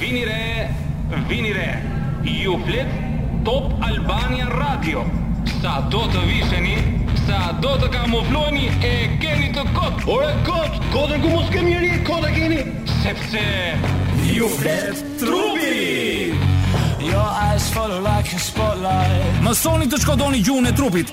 Vini re, vini re, ju flet Top Albania Radio. Sado të visheni, sado të kamufloheni e keni të kot. Ore kot, kotën ku mos kemi njeri, kot e keni. Sepse ju flet trupi. Your eyes follow like a spotlight. Mësoni të shkodoni gjuhën e trupit.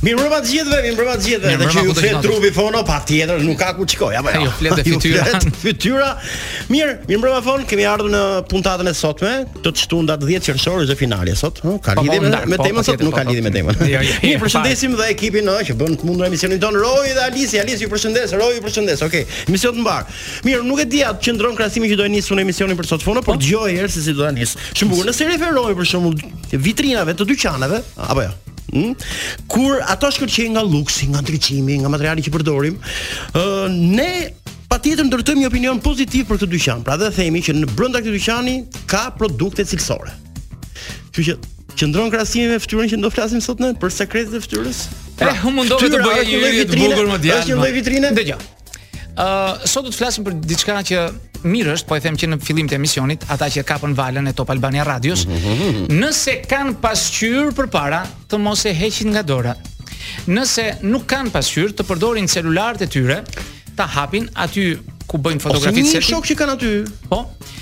Mirëmbrëma të gjithëve, mirëmbrëma të gjithëve. Edhe që ju flet trupi fono, patjetër, nuk ka ku shkon, apo jo. Ju flet fytyra. fytyra. Mirë, mirëmbrëma fon, kemi ardhur në puntatën e sotme, të të shtunë datë 10 qershor, është dhe finalja sot, hë? ka po, po, lidhje me, po, temën sot, nuk ka lidhje me temën. Jo, jo, jo, mirë, përshëndesim dhe ekipin në, që bën të mundur emisionin tonë, Roj dhe Alisi, Alisi ju përshëndes, Roj ju përshëndes, okej, okay. emision të mbarë. Mirë, nuk e di a të qëndron krahasimi që do e nis unë emisionin për sot fono, por dëgjo njëherë se si do e nis. Shumë bukur, nëse referohemi për shembull vitrinave të dyqaneve, apo jo? Hmm? Kur ato shkëlqejnë nga luksi, nga ndriçimi, nga materiali që përdorin, ë uh, ne patjetër ndërtojmë një opinion pozitiv për këtë dyqan. Pra dhe themi që në brenda këtij dyqani ka produkte cilësore. Kështu që qëndron krahasimi me fytyrën që do flasim sot ne për sekretet e fytyrës. Pra, eh, u mundove të bëje një vitrinë të bukur me fjalë. Është një lloj vitrine. Dëgjo. Ë, uh, sot do të flasim për diçka që mirë është, po e them që në fillim të emisionit, ata që e kapën valën e Top Albania Radios, mhm. nëse kanë pasqyrë përpara, të mos e heqin nga dora. Nëse nuk kanë pasqyrë, të përdorin celularët e tyre, ta hapin aty ku bëjnë fotografitë. Po, një shok që kanë aty. Po.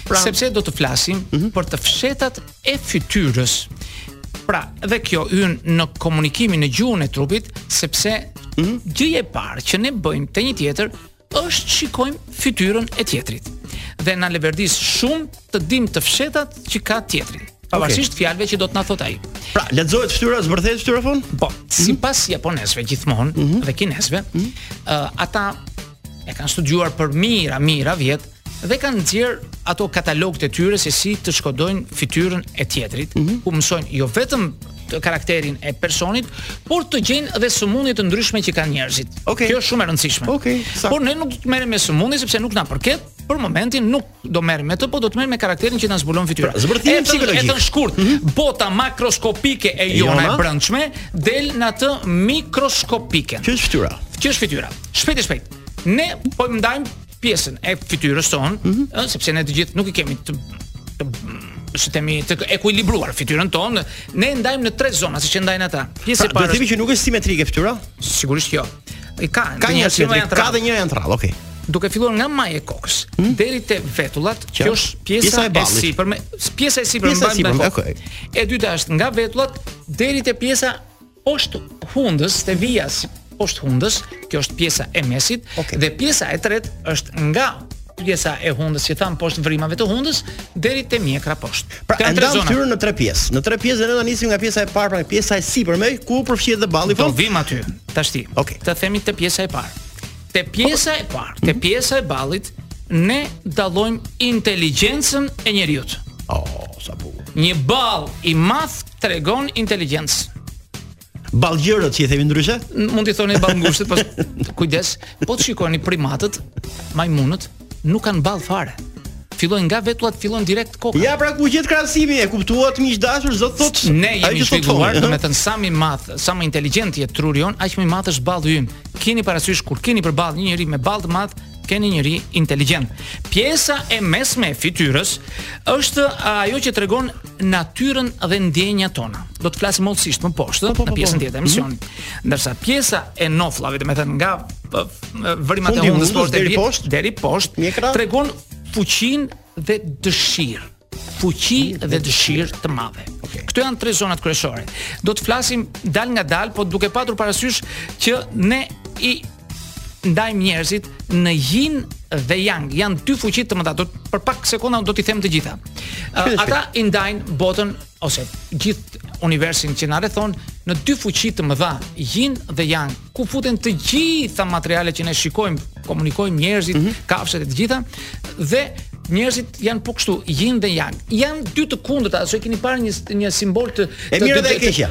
Pra, sepse do të flasim mm -hmm. për të fshehtat e fytyrës. Pra, dhe kjo hyn në komunikimin në gjuhën e trupit, sepse mm? gjëja e parë që ne bëjmë te një tjetër është shikojmë fytyrën e tjetrit. Dhe na leverdis shumë të dim të fshehtat që ka tjetri. Pavarësisht okay. fjalëve që do të na thotë ai. Pra, lexohet fytyra, zbërthehet fytyra fon? Po, mm -hmm. sipas japonezëve gjithmonë mm -hmm. dhe kinezëve, mm -hmm. uh, ata e kanë studiuar për mijëra, mijëra vjet dhe kanë nxjerrë ato katalogët e tyre se si të shkodojnë fytyrën e tjetrit, mm -hmm. ku mësojnë jo vetëm karakterin e personit, por të gjejnë edhe sëmundje të ndryshme që kanë njerëzit. Okay. Kjo është shumë e rëndësishme. Okay, por ne nuk do të merremi me sëmundje sepse nuk na përket, për momentin nuk do merremi me të, po do të merremi me karakterin që na zbulon fytyra. Pra, zbërthim psikologjik. Është, shkurt, mm -hmm. bota makroskopike e jona e brendshme del në atë mikroskopike. Që është fytyra. Që është fytyra. Shpejt e shpejt. Ne po ndajmë pjesën e fytyrës tonë, mm -hmm. sepse ne të gjithë nuk i kemi të, të si themi të ekuilibruar fytyrën tonë, ne ndajmë në tre zona siç e ndajnë ata. Pjesa pra, e parë. Do të themi që nuk është simetrike fytyra? Sigurisht jo. I ka, ka një që janë ka dhe një janë trall, okay. Duke filluar nga maja e kokës hmm? deri te vetullat, kjo është pjesa e sipërme, pjesa e sipërme mbahet me kokë. Okay. E dyta është nga vetullat deri te pjesa poshtë hundës, te vijas poshtë hundës, kjo është pjesa e mesit okay. dhe pjesa e tretë është nga pjesa e hundës që thamë poshtë vrimave të hundës deri te mjekra poshtë. Pra e ndam fytyrën në tre pjesë. Në tre pjesë dhe ne do nisim nga pjesa e parë, pra pjesa e sipërme ku përfshihet dhe balli. Do vim aty. Tashti. Okej. Okay. Të themi te pjesa e parë. Te pjesa e parë, te mhm. pjesa e ballit ne dallojmë inteligjencën e njeriut. Oh, sa bukur. Një ball i madh tregon inteligjencë. Ballgjërët që i themi ndryshe? Mund t'i thoni ballngushët, po kujdes, po të shikoni primatët, majmunët nuk kanë ball fare. Fillojnë nga vetullat, fillon direkt koka. Ja pra ku gjet krahasimi, e kuptuat miq të dashur, zot thot. Ne jemi të zhvilluar, do me thënë sa më i madh, sa më inteligjent je truri jon, aq më i madh është balli ynë. Keni parasysh kur keni përballë një njeri me ball të madh, keni njeri inteligjent. Pjesa e mesme e fytyrës është ajo që tregon natyrën dhe ndjenjat tona. Do të flasim hollësisht më poshtë po, po, në po, pjesën tjetër të emisionit. Mhm. Ndërsa pjesa e nofllave, domethënë nga vrimat e hundës poshtë deri poshtë, deri poshtë, tregon fuqinë dhe dëshirë fuqi dhe dëshirë të madhe. Okay. Këto janë tre zonat kryesore. Do të flasim dal nga dal, po duke patur parasysh që ne i ndajmë njerëzit në yin dhe yang, janë dy fuqi të mëdha. Për pak sekonda do t'i them të gjitha. Uh, ata i ndajnë botën ose gjithë universin që na rrethon në dy fuqi të mëdha, yin dhe yang, ku futen të gjitha materialet që ne shikojmë, komunikojmë njerëzit, mm -hmm. kafshët e të gjitha dhe njerëzit janë po kështu, yin dhe yang. Janë dy të kundërta, ose keni parë një një simbol të, e mira dhe e keqja.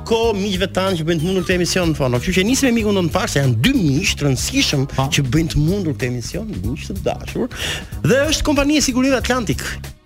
kohë miqve tanë që bëjnë të mundur këtë emision tonë. Kështu që nisim me mikun tonë të parë se janë dy miq të rëndësishëm pa. që bëjnë të mundur këtë emision, miq të dashur. Dhe është kompania e sigurimeve Atlantik.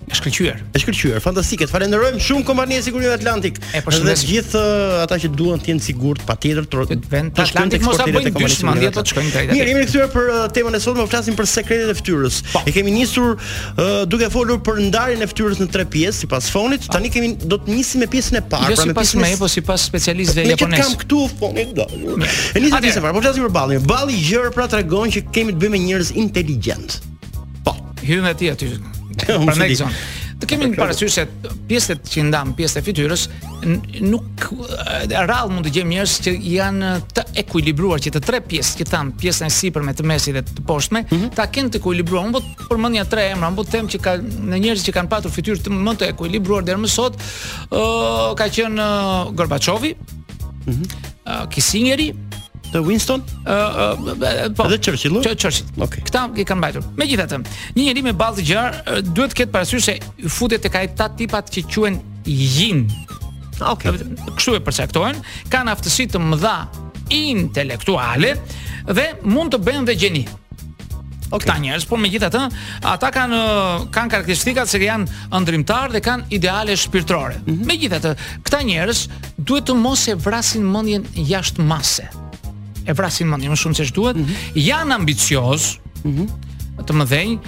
Është shkëlqyer. Është shkëlqyer, fantastike. Falenderojmë shumë kompaninë e sigurimeve Atlantik. E për dhe të gjithë uh, ata që duan të jenë të sigurt, patjetër të këtë vend të Atlantik mos ta bëjnë dysh mendjen do të shkojnë drejt. Mirë, jemi rikthyer për uh, temën e sotme, po flasim për sekretet e fytyrës. Po. E kemi nisur Uh, duke folur për ndarjen e fytyrës në tre pjesë sipas fonit, tani kemi do të nisim me pjesën e parë, jo, pra me pjesën e po sipas specialistëve japonezë. Ne kemi këtu fonin do. E nisim pjesën e parë, po flasim për ballin. Balli i gjerë pra tregon që kemi të bëjmë me njerëz inteligjentë. Po, hyrën aty aty. Prandaj zon. Të kemi në parasysh se pjesët që ndam pjesët e fytyrës nuk rrallë mund të gjejmë njerëz që janë të ekuilibruar që të tre pjesë që kanë pjesën e sipërme të mesit dhe të poshtme mm -hmm. ta kenë të ekuilibruar unë po Po përmendja tre emra, mund të them që ka njerëz që kanë patur fytyrë më të ekuilibruar deri më sot, ë uh, ka qenë uh, Gorbaçovi, mm -hmm. uh, Kissingeri, të Winston? Ë uh, uh, po. Dhe Churchill. Ç Churchill. Okej. Okay. Këta i kanë mbajtur. Megjithatë, një njeri me ballë të gjerë uh, duhet të ketë parasysh se futet tek ata tipat që quhen yin. Okej. Okay. Kështu përcaktohen, kanë aftësi të mëdha intelektuale dhe mund të bëhen dhe gjeni. O këta njerëz, por megjithatë, ata kanë kanë karakteristika se janë ëndërrimtarë dhe kanë ideale shpirtërore. Mm -hmm. Megjithatë, këta njerëz duhet të mos e vrasin mendjen jashtë mase. E vrasin mendjen më shumë se ç'duhet. Mm -hmm. Janë ambiciozë, mm -hmm. të mëdhenj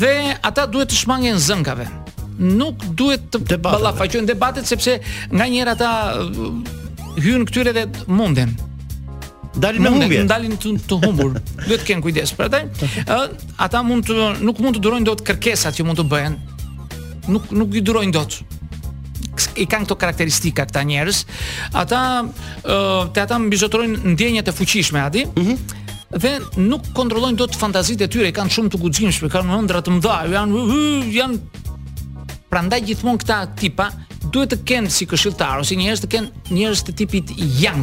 dhe ata duhet të shmangen zënkave. Nuk duhet të debatet, ballafaqojnë debatet sepse nganjëherë ata uh, hyjnë këtyre dhe munden. Dalin me humbje. Mund të dalin të, të humbur. Duhet të kenë kujdes. Prandaj, ë, ata mund të nuk mund të durojnë dot kërkesat që mund t'u bëhen. Nuk nuk i durojnë dot. Ks- I kanë këto karakteristika këta njerëz. Ata ë te ata mbizotërojnë ndjenjat e fuqishme aty. Dhe nuk kontrollojnë dot fantazitë e tyre, i kanë shumë të guximshme, kanë ëndrra të mëdha, janë hy, janë prandaj gjithmonë këta tipa duhet të kenë si këshilltarë ose njerëz të kenë njerëz të tipit yang,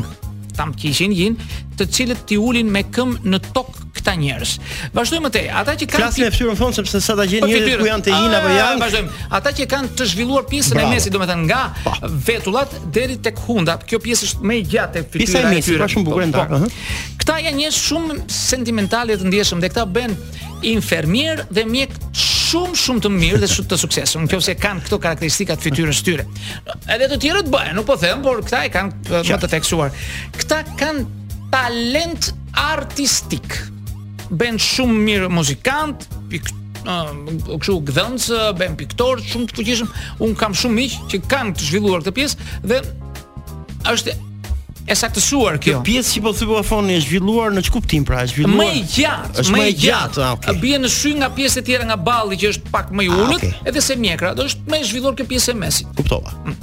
ta mkiqin gjin, të cilët t'i ulin me këmbë në tokë këta njerëz. Vazhdojmë te, ata që kanë Klasin e fytyrën fon sepse sa ta gjejnë njerëzit ku janë te yin apo ah, janë. Vazhdojmë. Ata që kanë të zhvilluar pjesën e mesit, domethënë nga vetullat deri tek hunda, kjo pjesë është më e gjatë tek fytyra e tyre. Pjesa e mesit është shumë bukur ndaj. Po, po. Këta janë njerëz shumë sentimentalë të ndjeshëm dhe këta bëhen infermierë dhe mjekë shumë shumë të mirë dhe shumë të suksesshëm, nëse kanë këto karakteristika të fytyrës së tyre. Edhe të tjerët bëhen, nuk po them, por këta e kanë eh, më të theksuar. Këta kanë talent artistik. Bëhen shumë mirë muzikantë, piktorë uh, kështu gdhendës, bëhen piktorë shumë të fuqishëm. Unë kam shumë miq që kanë të zhvilluar këtë pjesë dhe është e saktësuar kjo. Kjo pjesë që po thyp po thoni është zhvilluar në ç'kuptim pra, është zhvilluar. Më i gjatë, është më i gjatë, ah, okay. bie në sy nga pjesët e tjera nga balli që është pak më i ah, ulët, okay. edhe se mjekra, dhe është më e zhvilluar kjo pjesë e mesit. Kuptova. Mm.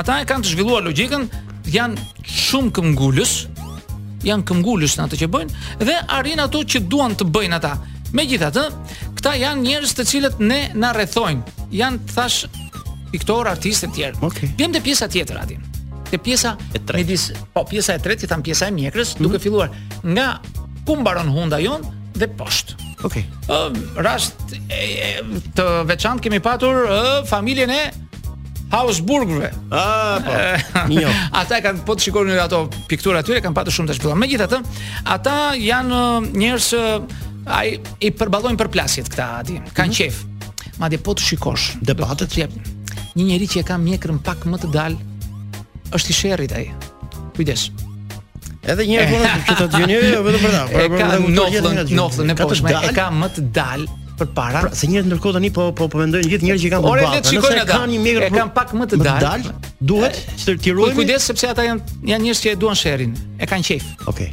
Ata e kanë të zhvilluar logjikën, janë shumë këmbgulës, janë këmbgulës në atë që bëjnë dhe arrijnë ato që duan të bëjnë ata. Megjithatë, këta janë njerëz të cilët ne na rrethojnë. Janë thashë piktor, artist e tjerë. Okej. Okay. Vemi te pjesa tjetër atëherë. Te pjesa e tretë. Midis, po pjesa e tretë, i thamë pjesa e mjekrës, mm -hmm. duke filluar nga ku mbaron hunda jonë dhe poshtë. Okej. Okay. Ë rast të veçantë kemi patur ë familjen e Habsburgve. Ah, po. Mio. ata e kanë po të shikoni ato pikturat e tyre, e kanë patur shumë të zhvilluar. Megjithatë, ata janë njerëz që i përballojnë përplasjet këta aty. Kanë mm -hmm. qejf. Madje po të shikosh debatet, që një njeri që e ka mjekrën pak më të dalë, është i sherrit ai. Kujdes. Edhe një herë thuaje që të dëgjojnë jo, jo, vetëm për ta. Ka noflën, noflën e poshtme, e ka më të dalë përpara. Pra, se njerëzit ndërkohë tani po po po mendojnë gjithë njerëzit që kanë bërë. Ora, shikojnë ata. Kanë një mjekër. E kanë pak më të dalë. Duhet të kemi kujdes sepse ata janë janë njerëz që e duan sherrin. E kanë qejf. Okej.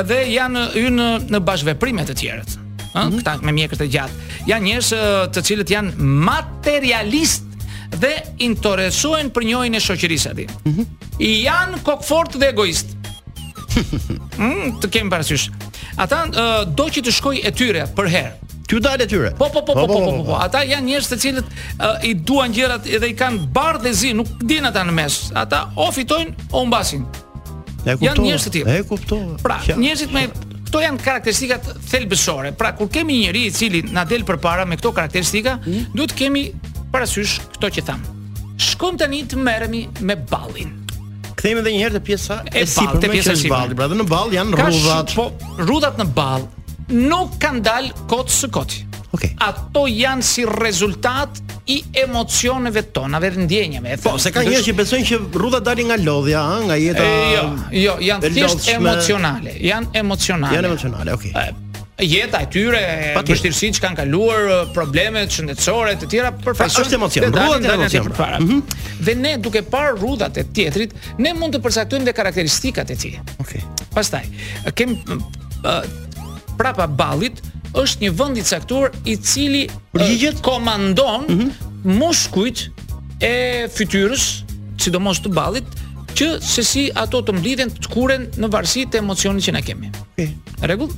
Edhe janë hyjnë në bashkëveprim me të tjerët. Ëh, mm -hmm. këta me mjekër të gjatë. Janë njerëz të cilët janë materialistë dhe interesohen për njohjen e shoqërisë ata. Mm -hmm. Janë kokëfortë dhe egoistë. mm, të kemi parasysh. Ata uh, do që të shkojë e tyre përherë. T'u dalë e tyre. Po po po po po po. po, po. Ata janë njerëz të cilët uh, i duan gjërat dhe i kanë bardhë dhe zi, nuk dinë ata në mes. Ata o fitojnë o humbasin. E kuptova. Janë njerëz të tillë. E kuptova. Pra, njerëzit me këto janë karakteristikat thelbësore. Pra, kur kemi një njeri i cili na del përpara me këto karakteristika, mm. duhet të kemi parasysh këto që thamë. Shkojmë tani të merremi me ballin. Kthehemi edhe një herë te pjesa e, e sipërme te pjesa e sipërme. Pra, në ballë janë rrudhat. Po, rrudhat në ballë nuk kanë dalë kot së koti. Okej. Okay. Ato janë si rezultat i emocioneve tona, e të ndjenjave. Po, se ka njerëz që besojnë që rrudhat dalin nga lodhja, ha, nga jeta. E, jo, jo, janë thjesht emocionale, janë emocionale. Janë emocionale, okay. E, jeta e tyre, vështirësitë që kanë kaluar, problemet shëndetësore e të tjera për pra, është emocion, rrudhat janë emocion. Mm -hmm. Dhe ne duke parë rrudhat e tjetrit, ne mund të përcaktojmë dhe karakteristikat e tij. Okej. Okay. Pastaj, kem prapa ballit është një vend i caktuar i cili përgjigjet komandon mm -hmm. muskujt e fytyrës, sidomos të ballit, që se si ato të mblidhen të tkurren në varësi të emocionit që ne kemi. Okay. Rregull?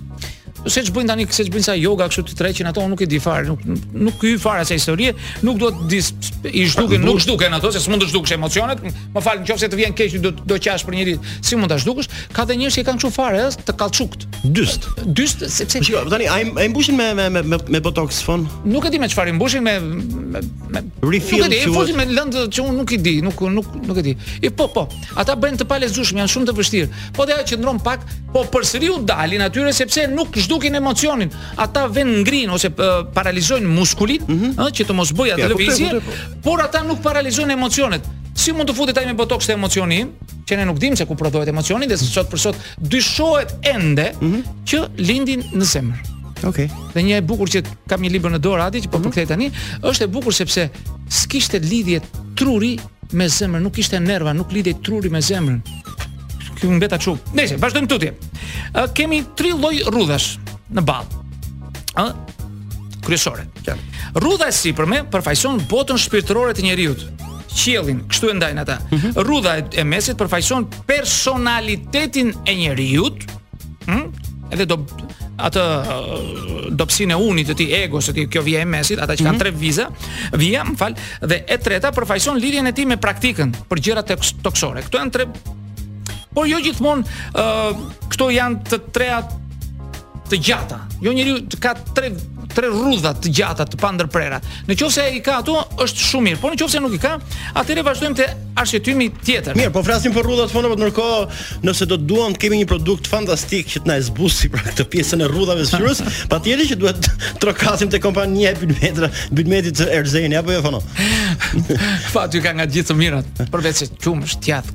se ç'bëjnë tani, se ç'bëjnë sa yoga kështu t'i tërheqin ato, unë nuk e di fare, nuk nuk i hyj fare asaj historie, nuk do t'ia di si zhduken, nuk zhduken ato se s'mund të zhdukësh emocionet. Më fal, nëse të vjen keq do do qash për njeri, si mund ta zhdukësh? Ka dhe njerëz që kanë kështu fare, ëh, si kauçuk. Dyzet. Dyzet sepse Shiko, tani ai ai mbushin me me me me botox Fon. Nuk e di me çfarë mbushin me me me refill. Nuk e di, fusin me lëndë që unë nuk i di, nuk nuk nuk e di. E po po. Ata bëjnë të palëvizshëm, janë shumë të vështirë. Po dhe ajo qëndron pak, po përsëri u dalin aty sepse nuk zhdukin emocionin. Ata vetëm ngrijnë ose paralizojnë muskulin, ëh, mm -hmm. që të mos bëjë atë lëvizje, por ata nuk paralizojnë emocionet. Si mund të futet ai me botox te emocioni im? që ne nuk dimë se ku prodhohet emocioni dhe sot për sot dyshohet ende mm -hmm. që lindin në zemër. Okej. Okay. Dhe një e bukur që kam një libër në dorë aty që po mm -hmm. përkthej tani, është e bukur sepse s'kishte lidhje truri me zemrën, nuk kishte nerva, nuk lidhej truri me zemrën. Ky mbeta shumë. Nëse vazhdojmë tutje. Uh, kemi tri lloj rrudhash në ball. Ë? Kryesore. Qartë. Rrudha e sipërme përfaqëson botën shpirtërore të njeriut, qiellin, kështu e ndajnë ata. Mm -hmm. Rrudha e mesit përfaqëson personalitetin e njeriut, ëh, hm? edhe do atë uh, dobësinë e unit të tij, egos së tij, kjo vija e mesit, ata që kanë mm -hmm. tre viza, vija, më fal, dhe e treta përfaqëson lidhjen e tij me praktikën për gjëra tokësore. Këto janë tre Por jo gjithmonë ë uh, këto janë të treja të gjata. Jo njeriu t'i ka tre tre rrudha të gjata të pandërprera. Në qoftë se i ka ato, është shumë mirë. Por në qoftë se nuk i ka, atëherë vazhdojmë te arsyetymi tjetër. Mirë, po flasim për rrudhat Fono, por ndërkohë, nëse do të duam të kemi një produkt fantastik që të na zbusë për këtë pjesën e rrudhave të fytyrës, patjetër që duhet të trokasim te kompania e bulmetra, bulmetit të Erzenit apo jo Fono. Po, aty ka nga gjithë të mirat, përveç se qumësht, djath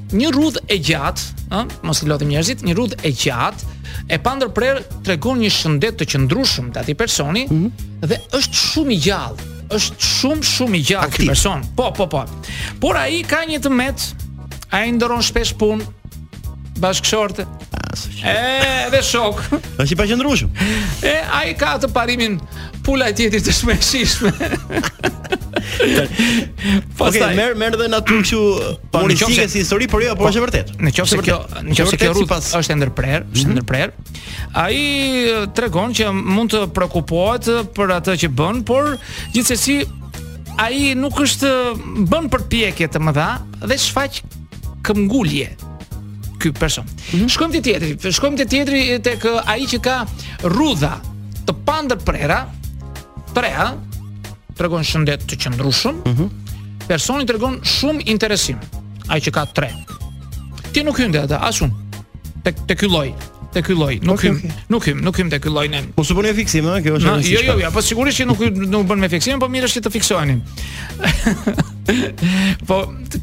Një rrudhë e gjatë, ë, mos i lodhim njerëzit, një rrudhë e gjatë e pandërprerë tregon një shëndet të qëndrueshëm të atij personi mm -hmm. dhe është shumë i gjallë, është shumë shumë i gjallë ky person. Po, po, po. Por ai ka një të metë, ai ndërron shpesh punë bashkëshortë. E, dhe shokë. Është i paqëndrueshëm. E, ai ka atë parimin pula e tjetrit është më e shishme. Pastaj okay, merr merr edhe natyrë kështu pak humoristike si histori, por jo, po, po është e vërtetë. Në qoftë se kjo, në qoftë se kjo rrudhë pas... është e ndërprerë, është e mhm. ndërprerë. Ai tregon që mund të preokupohet për atë që bën, por gjithsesi ai nuk është bën përpjekje të mëdha dhe shfaq këmbëngulje ky person. Mm -hmm. Shkojmë te tjetri, shkojmë te tjetri tek ai që ka rrudha të pandërprera, prea, tregon shëndet të qëndrueshëm. Mm -hmm. Personi tregon shumë interesim. Ai që ka 3. Ti nuk hyn te ata, as unë. Te te ky lloj, te ky lloj. Nuk hyjmë, okay, okay. nuk hyjmë, nuk hyjmë te ky lloj ne. Po s'u bëni fiksim, ha, kjo është. Jo, jo, jo, po sigurisht që nuk nuk bën me fiksim, po mirë është që të fiksoheni. po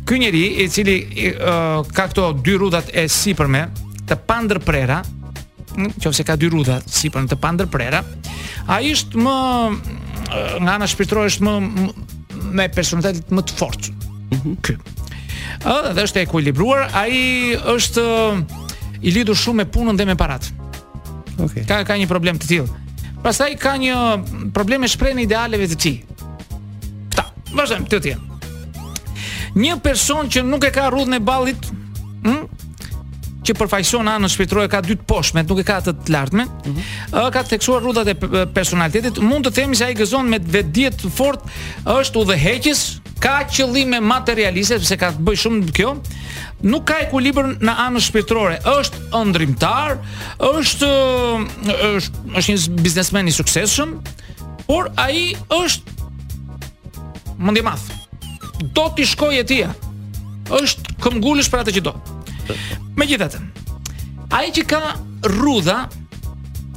ky njeri i cili uh, ka këto dy rrudhat e sipërme të pandërprera, nëse ka dy rrudha sipër të pandërprera, ai është më nga ana shpirtërore është më me personalitet më të fortë. Mm -hmm. Ky. Ëh, dhe është i ekuilibruar, ai është i lidhur shumë me punën dhe me paratë. Okej. Okay. Ka ka një problem të tillë. Pastaj ka një problem me shprehjen e idealeve të tij. Ta vazhdojmë te tjetri. Një person që nuk e ka rrudhën e ballit, ëh, hm, që përfaqëson anën shpirtërore ka dy të poshtme, nuk e ka atë të lartmen. Ëh, mm -hmm. ka theksuar rrudhat e personalitetit. Mund të themi se ai gëzon një vetëdije të fortë, është udhëheqës, ka qëllime materialiste, sepse ka të bëjë shumë me kjo. Nuk ka ekuilibër në anën shpirtërore. Është ëndrimtar, është është është një biznesmen i suksesshëm, por ai është mendjemadh. Do t'i shkojë e tija. Është këmbëngulës për atë që do. Megjithatë, ai që ka rrudha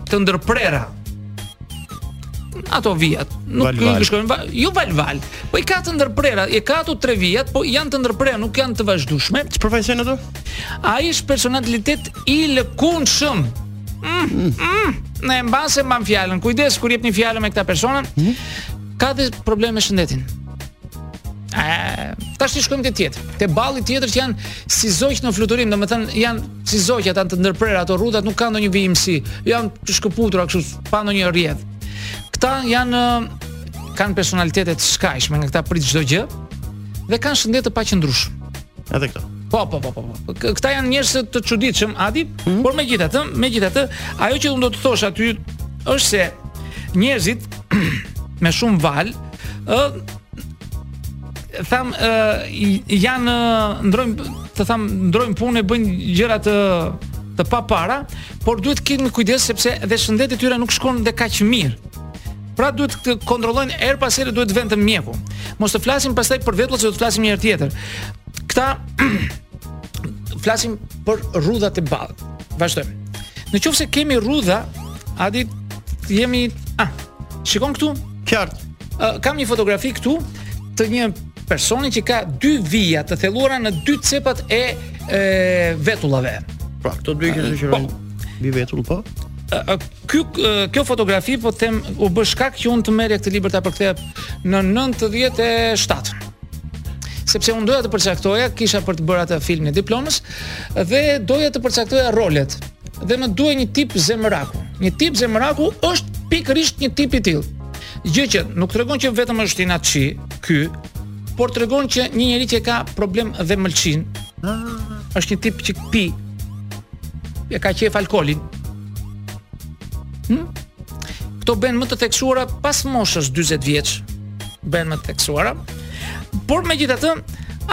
të ndërprera ato vijat. Nuk val, val. shkojnë, va, jo val val. Po i ka të ndërprera, i ka ato tre vijat, po janë të ndërprera, nuk janë të vazhdueshme. Ç'përfaqësojnë ato? Ai është personalitet i lëkundshëm. Mm, mm, nuk para e mban fjalën. Kujdes kur jepni fjalën me këtë personin. Mm. Ka dhe probleme me shëndetin. Ëh, tashi shkojmë te tjetri. Te balli tjetër që janë si zogj në fluturim, domethënë janë si zogj ata të ndërprerë ato rrudhat, nuk kanë ndonjë vijimësi. Janë të shkëputura kështu pa ndonjë rrjedhë. Këta janë kanë personalitete të skajshme, nga këta prit çdo gjë dhe kanë shëndet të paqëndrueshëm. Edhe këto. Po, po, po, po. po. Këta janë njerëz të çuditshëm, Adi, mm -hmm. por megjithatë, megjithatë, ajo që unë do të thosha ty është se njerëzit me shumë valë, ë thamë ë janë ndërrojnë të thamë ndërrojnë punë e bëjnë gjëra të të papara, por duhet të kemi kujdes sepse dhe shëndeti i tyre nuk shkon dhe kaq mirë. Pra duhet të kontrollojnë herë pas here duhet të venë te mjeku. Mos të flasim pastaj për vetullat se do të flasim një herë tjetër. Këtu flasim për rrudhat e ballit. Vazhdojmë. Në qoftë se kemi rrudha, Adi jemi ah, shikon këtu? Qartë. Uh, kam një fotografi këtu të një personi që ka dy vija të thelluara në dy cepat e, e vetullave. Pra, këto dy që shoqërojnë. Po. Mbi vetull po. Uh, uh, Ky kjo fotografi po të them u bë shkak që unë të merrja këtë libër ta përktheja në 97 sepse unë doja të përcaktoja, kisha për të bërë atë filmin e diplomës dhe doja të përcaktoja rolet. Dhe më duhej një tip zemëraku. Një tip zemëraku është pikërisht një tip i tillë. Gjë që nuk tregon që vetëm është inatçi ky, por tregon që një njeri që ka problem dhe mëlçinë, është një tip që pi e ka qejf alkoolin, Hm? Këto bëhen më të theksuara pas moshës 40 vjeç. Bëhen më të theksuara. Por megjithatë,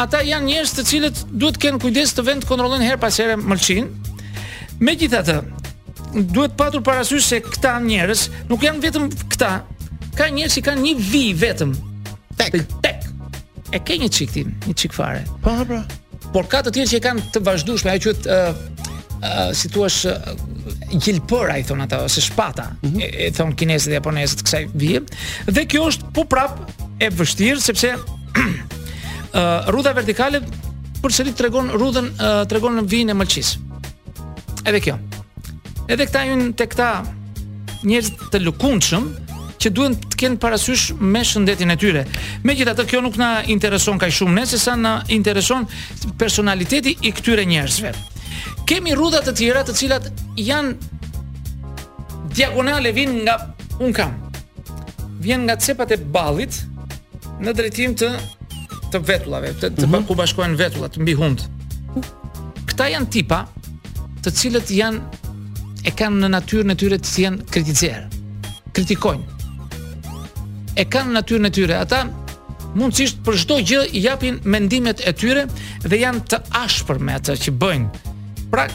ata janë njerëz të cilët duhet të kenë kujdes të venë të kontrollojnë herë pas here mëlçinë. Megjithatë, duhet patur parasysh se këta njerëz nuk janë vetëm këta. Ka njerëz që kanë një vi vetëm. Tek. Tek. E ke një çik ti, një çik fare. Po, po. Por ka të tjerë që e kanë të vazhdueshme, ajo quhet ë uh, uh, si thuash gjilpëra i thonë ata ose shpata mm -hmm. i, i thonë kinezët dhe japonezët kësaj vije dhe kjo është po prapë e vështirë sepse ë uh, rrudha vertikale përsëri tregon rrudhën uh, tregon vijën e mëlçisë. Edhe kjo. Edhe këta janë tek këta njerëz të lëkundshëm që duhen të kenë parasysh me shëndetin e tyre. Megjithatë kjo nuk na intereson kaq shumë ne, sesa na intereson personaliteti i këtyre njerëzve. Kemi rrudha të tjera të cilat janë diagonale vijnë nga unë kam. Vijnë nga cepat e ballit në drejtim të të vetullave, të, të mm -hmm. ku bashkohen vetullat mbi hund. Këta janë tipa të cilët janë e kanë në natyrën e tyre të jenë kritizerë. Kritikojnë. E kanë në natyrën e tyre. Ata mundësisht për çdo gjë i japin mendimet e tyre dhe janë të ashpër me atë që bëjnë. Pra,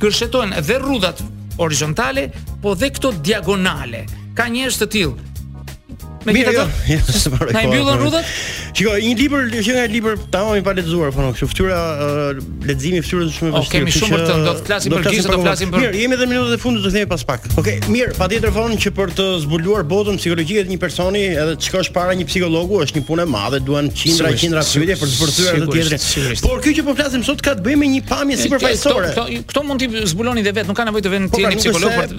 gërshetojnë dhe rrudhat horizontale, po dhe këto diagonale. Ka njerëz të tillë Me këtë jo, jo, jo, Na i mbyllën rrudhat? Shiko, një libër, qenka libër tamam i palexuar, po kështu, fytyra leximi i fytyrës është shumë i vështirë. Okej, kemi shumë për të, do të flasim për gjithë, do të flasim për. Mirë, jemi edhe minutat e fundit të themi pas pak. Okej, mirë, patjetër vonë që për të zbuluar botën psikologjike të një personi, edhe të shkosh para një psikologu është një punë e madhe, duhen qindra e qindra pyetje për të zbërthyer tjetrin. Por kjo që po flasim sot ka të bëjë me një pamje sipërfaqësore. Këto mund t'i zbuloni dhe vetë, nuk ka nevojë të vënë po, pra, një psikolog për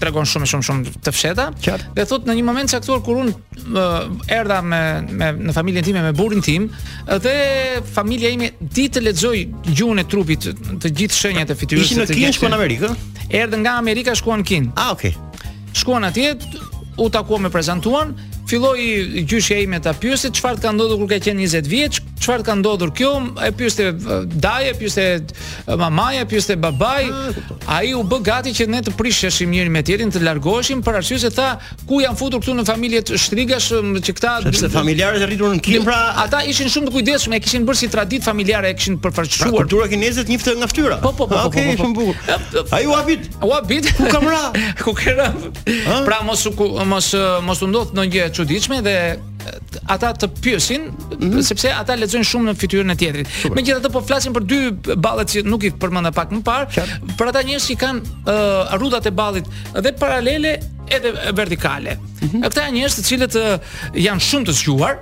tregon shumë shumë shumë të fshehta. Qartë. Dhe thotë në një moment të caktuar kur unë uh, erdha me me në familjen time me burrin tim dhe familja ime di të lexojë gjuhën e trupit, të gjithë shenjat e fytyrës. Ishin në Kinë shkuan në Amerikë? Erdhën nga Amerika shkuan në Kinë. Ah, okay. Shkuan atje, u takuam, u prezantuan, filloi gjyshja ime ta pyeste çfarë ka ndodhur kur ka qenë 20 vjeç, çfarë ka ndodhur kjo, e pyeste daja, e pyeste mamaja, pyeste babai, ah, ai u bë gati që ne të prisheshim njëri me tjetrin, të largoheshim për arsye se tha ku jam futur këtu në familje shtrigash që këta sepse familjarët e rritur në Kinë pra ata ishin shumë të kujdesshëm, e kishin bërë si traditë familjare, e kishin përvetësuar. Pra, kultura kineze të njohë nga fytyra. Po po po. Ah, po, okej, po, po, po. Ai u habit. U habit. Ku kam ra? Ku ke ra? Pra mos mos mos ju ndodh ndonjë e çuditshme dhe ata të pyesin mm -hmm. sepse ata lexojnë shumë në fytyrën e tjetrit. Megjithatë po flasim për dy ballet që nuk i përmenda pak më parë, për ata njerëz që kanë uh, rrudhat e ballit dhe paralele edhe vertikale. Mm -hmm. Këta janë njerëz të cilët uh, janë shumë të zgjuar,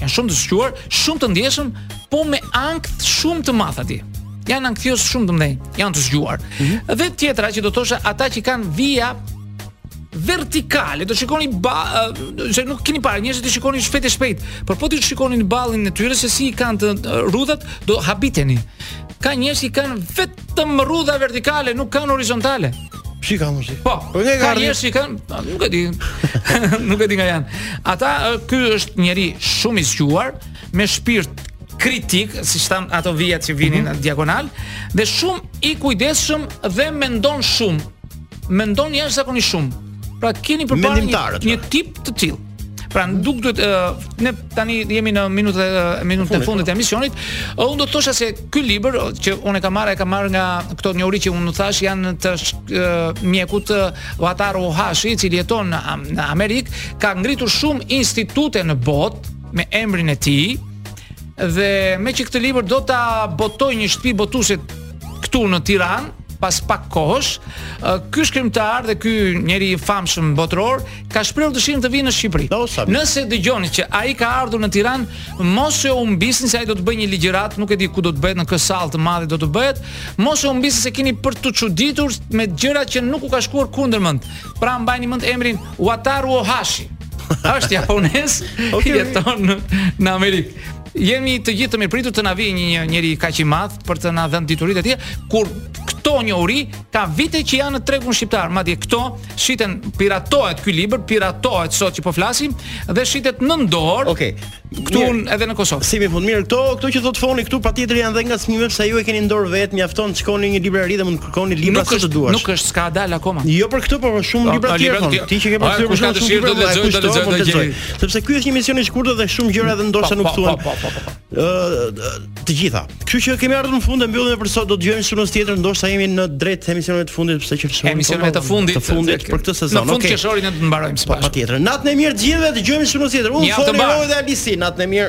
janë shumë të zgjuar, shumë të ndjeshëm, po me ankth shumë të madh aty janë ankthios shumë të mëdhenj, janë të zgjuar. Mm -hmm. Dhe tjetra që do të thosha ata që kanë vija vertikale, do shikoni ba, se nuk keni parë njerëzit të shikoni shpejt e shpejt, por po t'i shikoni në ballin e tyre se si i kanë të rrudhat, do habiteni. Ka njerëz që kanë vetëm rrudha vertikale, nuk kanë horizontale. Si ka mos. Po, po ne ka njerëz që kanë, nuk e di. nuk e di nga janë. Ata ky është njeri shumë i zgjuar me shpirt kritik, siç thamë ato vijat që vinin mm -hmm. në diagonal, dhe shumë i kujdesshëm dhe mendon shumë mendon jashtëzakonisht shumë. Pra keni përpara një, pra. një tip të tillë. Pra nuk duhet uh, ne tani jemi në minutën e uh, minutën e fundit të emisionit. Uh, unë do të thosha se ky libër që unë e kam marrë e kam marrë nga këto njohuri që unë thashë janë të uh, mjekut uh, Wataru Ohashi, i cili jeton në, në Amerikë, ka ngritur shumë institute në botë me emrin e tij dhe meqë këtë libër do ta botojë një shtëpi botuese këtu në Tiranë pas pak kohësh, ky shkrimtar dhe ky njeri i famshëm botëror ka shprehur dëshirën të vijë në Shqipëri. Nëse dëgjoni që ai ka ardhur në Tiranë, mos e humbisni se ai do të bëjë një ligjëratë, nuk e di ku do të bëhet në kë sallë të madhe do të bëhet. Mos e humbisni se keni për t'u çuditur me gjëra që nuk u ka shkuar kurrë ndër mend. Pra mbajni mend emrin Wataru Ohashi. Është japonez, okay. jeton në Amerikë. Jemi të gjithë të mirëpritur të na vijë një, një njeri kaq i madh për të na dhënë dituritë e tij, kur këto njohuri ka vite që janë në tregun shqiptar, madje këto shiten piratohet ky libër, piratohet sot që po flasim dhe shitet nën dorë. Okej. Okay. Këtu un, edhe në Kosovë. Si më fund mirë këto, këto që thotë Foni këtu patjetër janë dhe ngacmime se ju e keni në dorë vetë, mjafton të shkoni në një librari dhe mund të kërkoni libra sa të duash. Nuk është s'ka dalë akoma. Jo për këtë, por shumë libra të tjerë. Ti që ke pasur për shkak të shkruajtur, do të lexoj, do të lexoj. Sepse ky është një emision i shkurtër dhe shumë gjëra edhe ndoshta nuk thuhen. Po, po, po, Ë të gjitha. Kështu që kemi ardhur në fund e mbyllim për sot, do të dëgjohemi të shtunës tjetër, ndoshta jemi në drejt emisioneve të fundit, po se që s'jemi emisioneve të fundit, të fundit për këtë sezon. Në fund qershorin ne do të mbarojmë së bashku. Patjetër. Natën e mirë të gjithëve, dëgjohemi të shtunës tjetër. Unë Foni, Roi dhe Alisi, natën e mirë.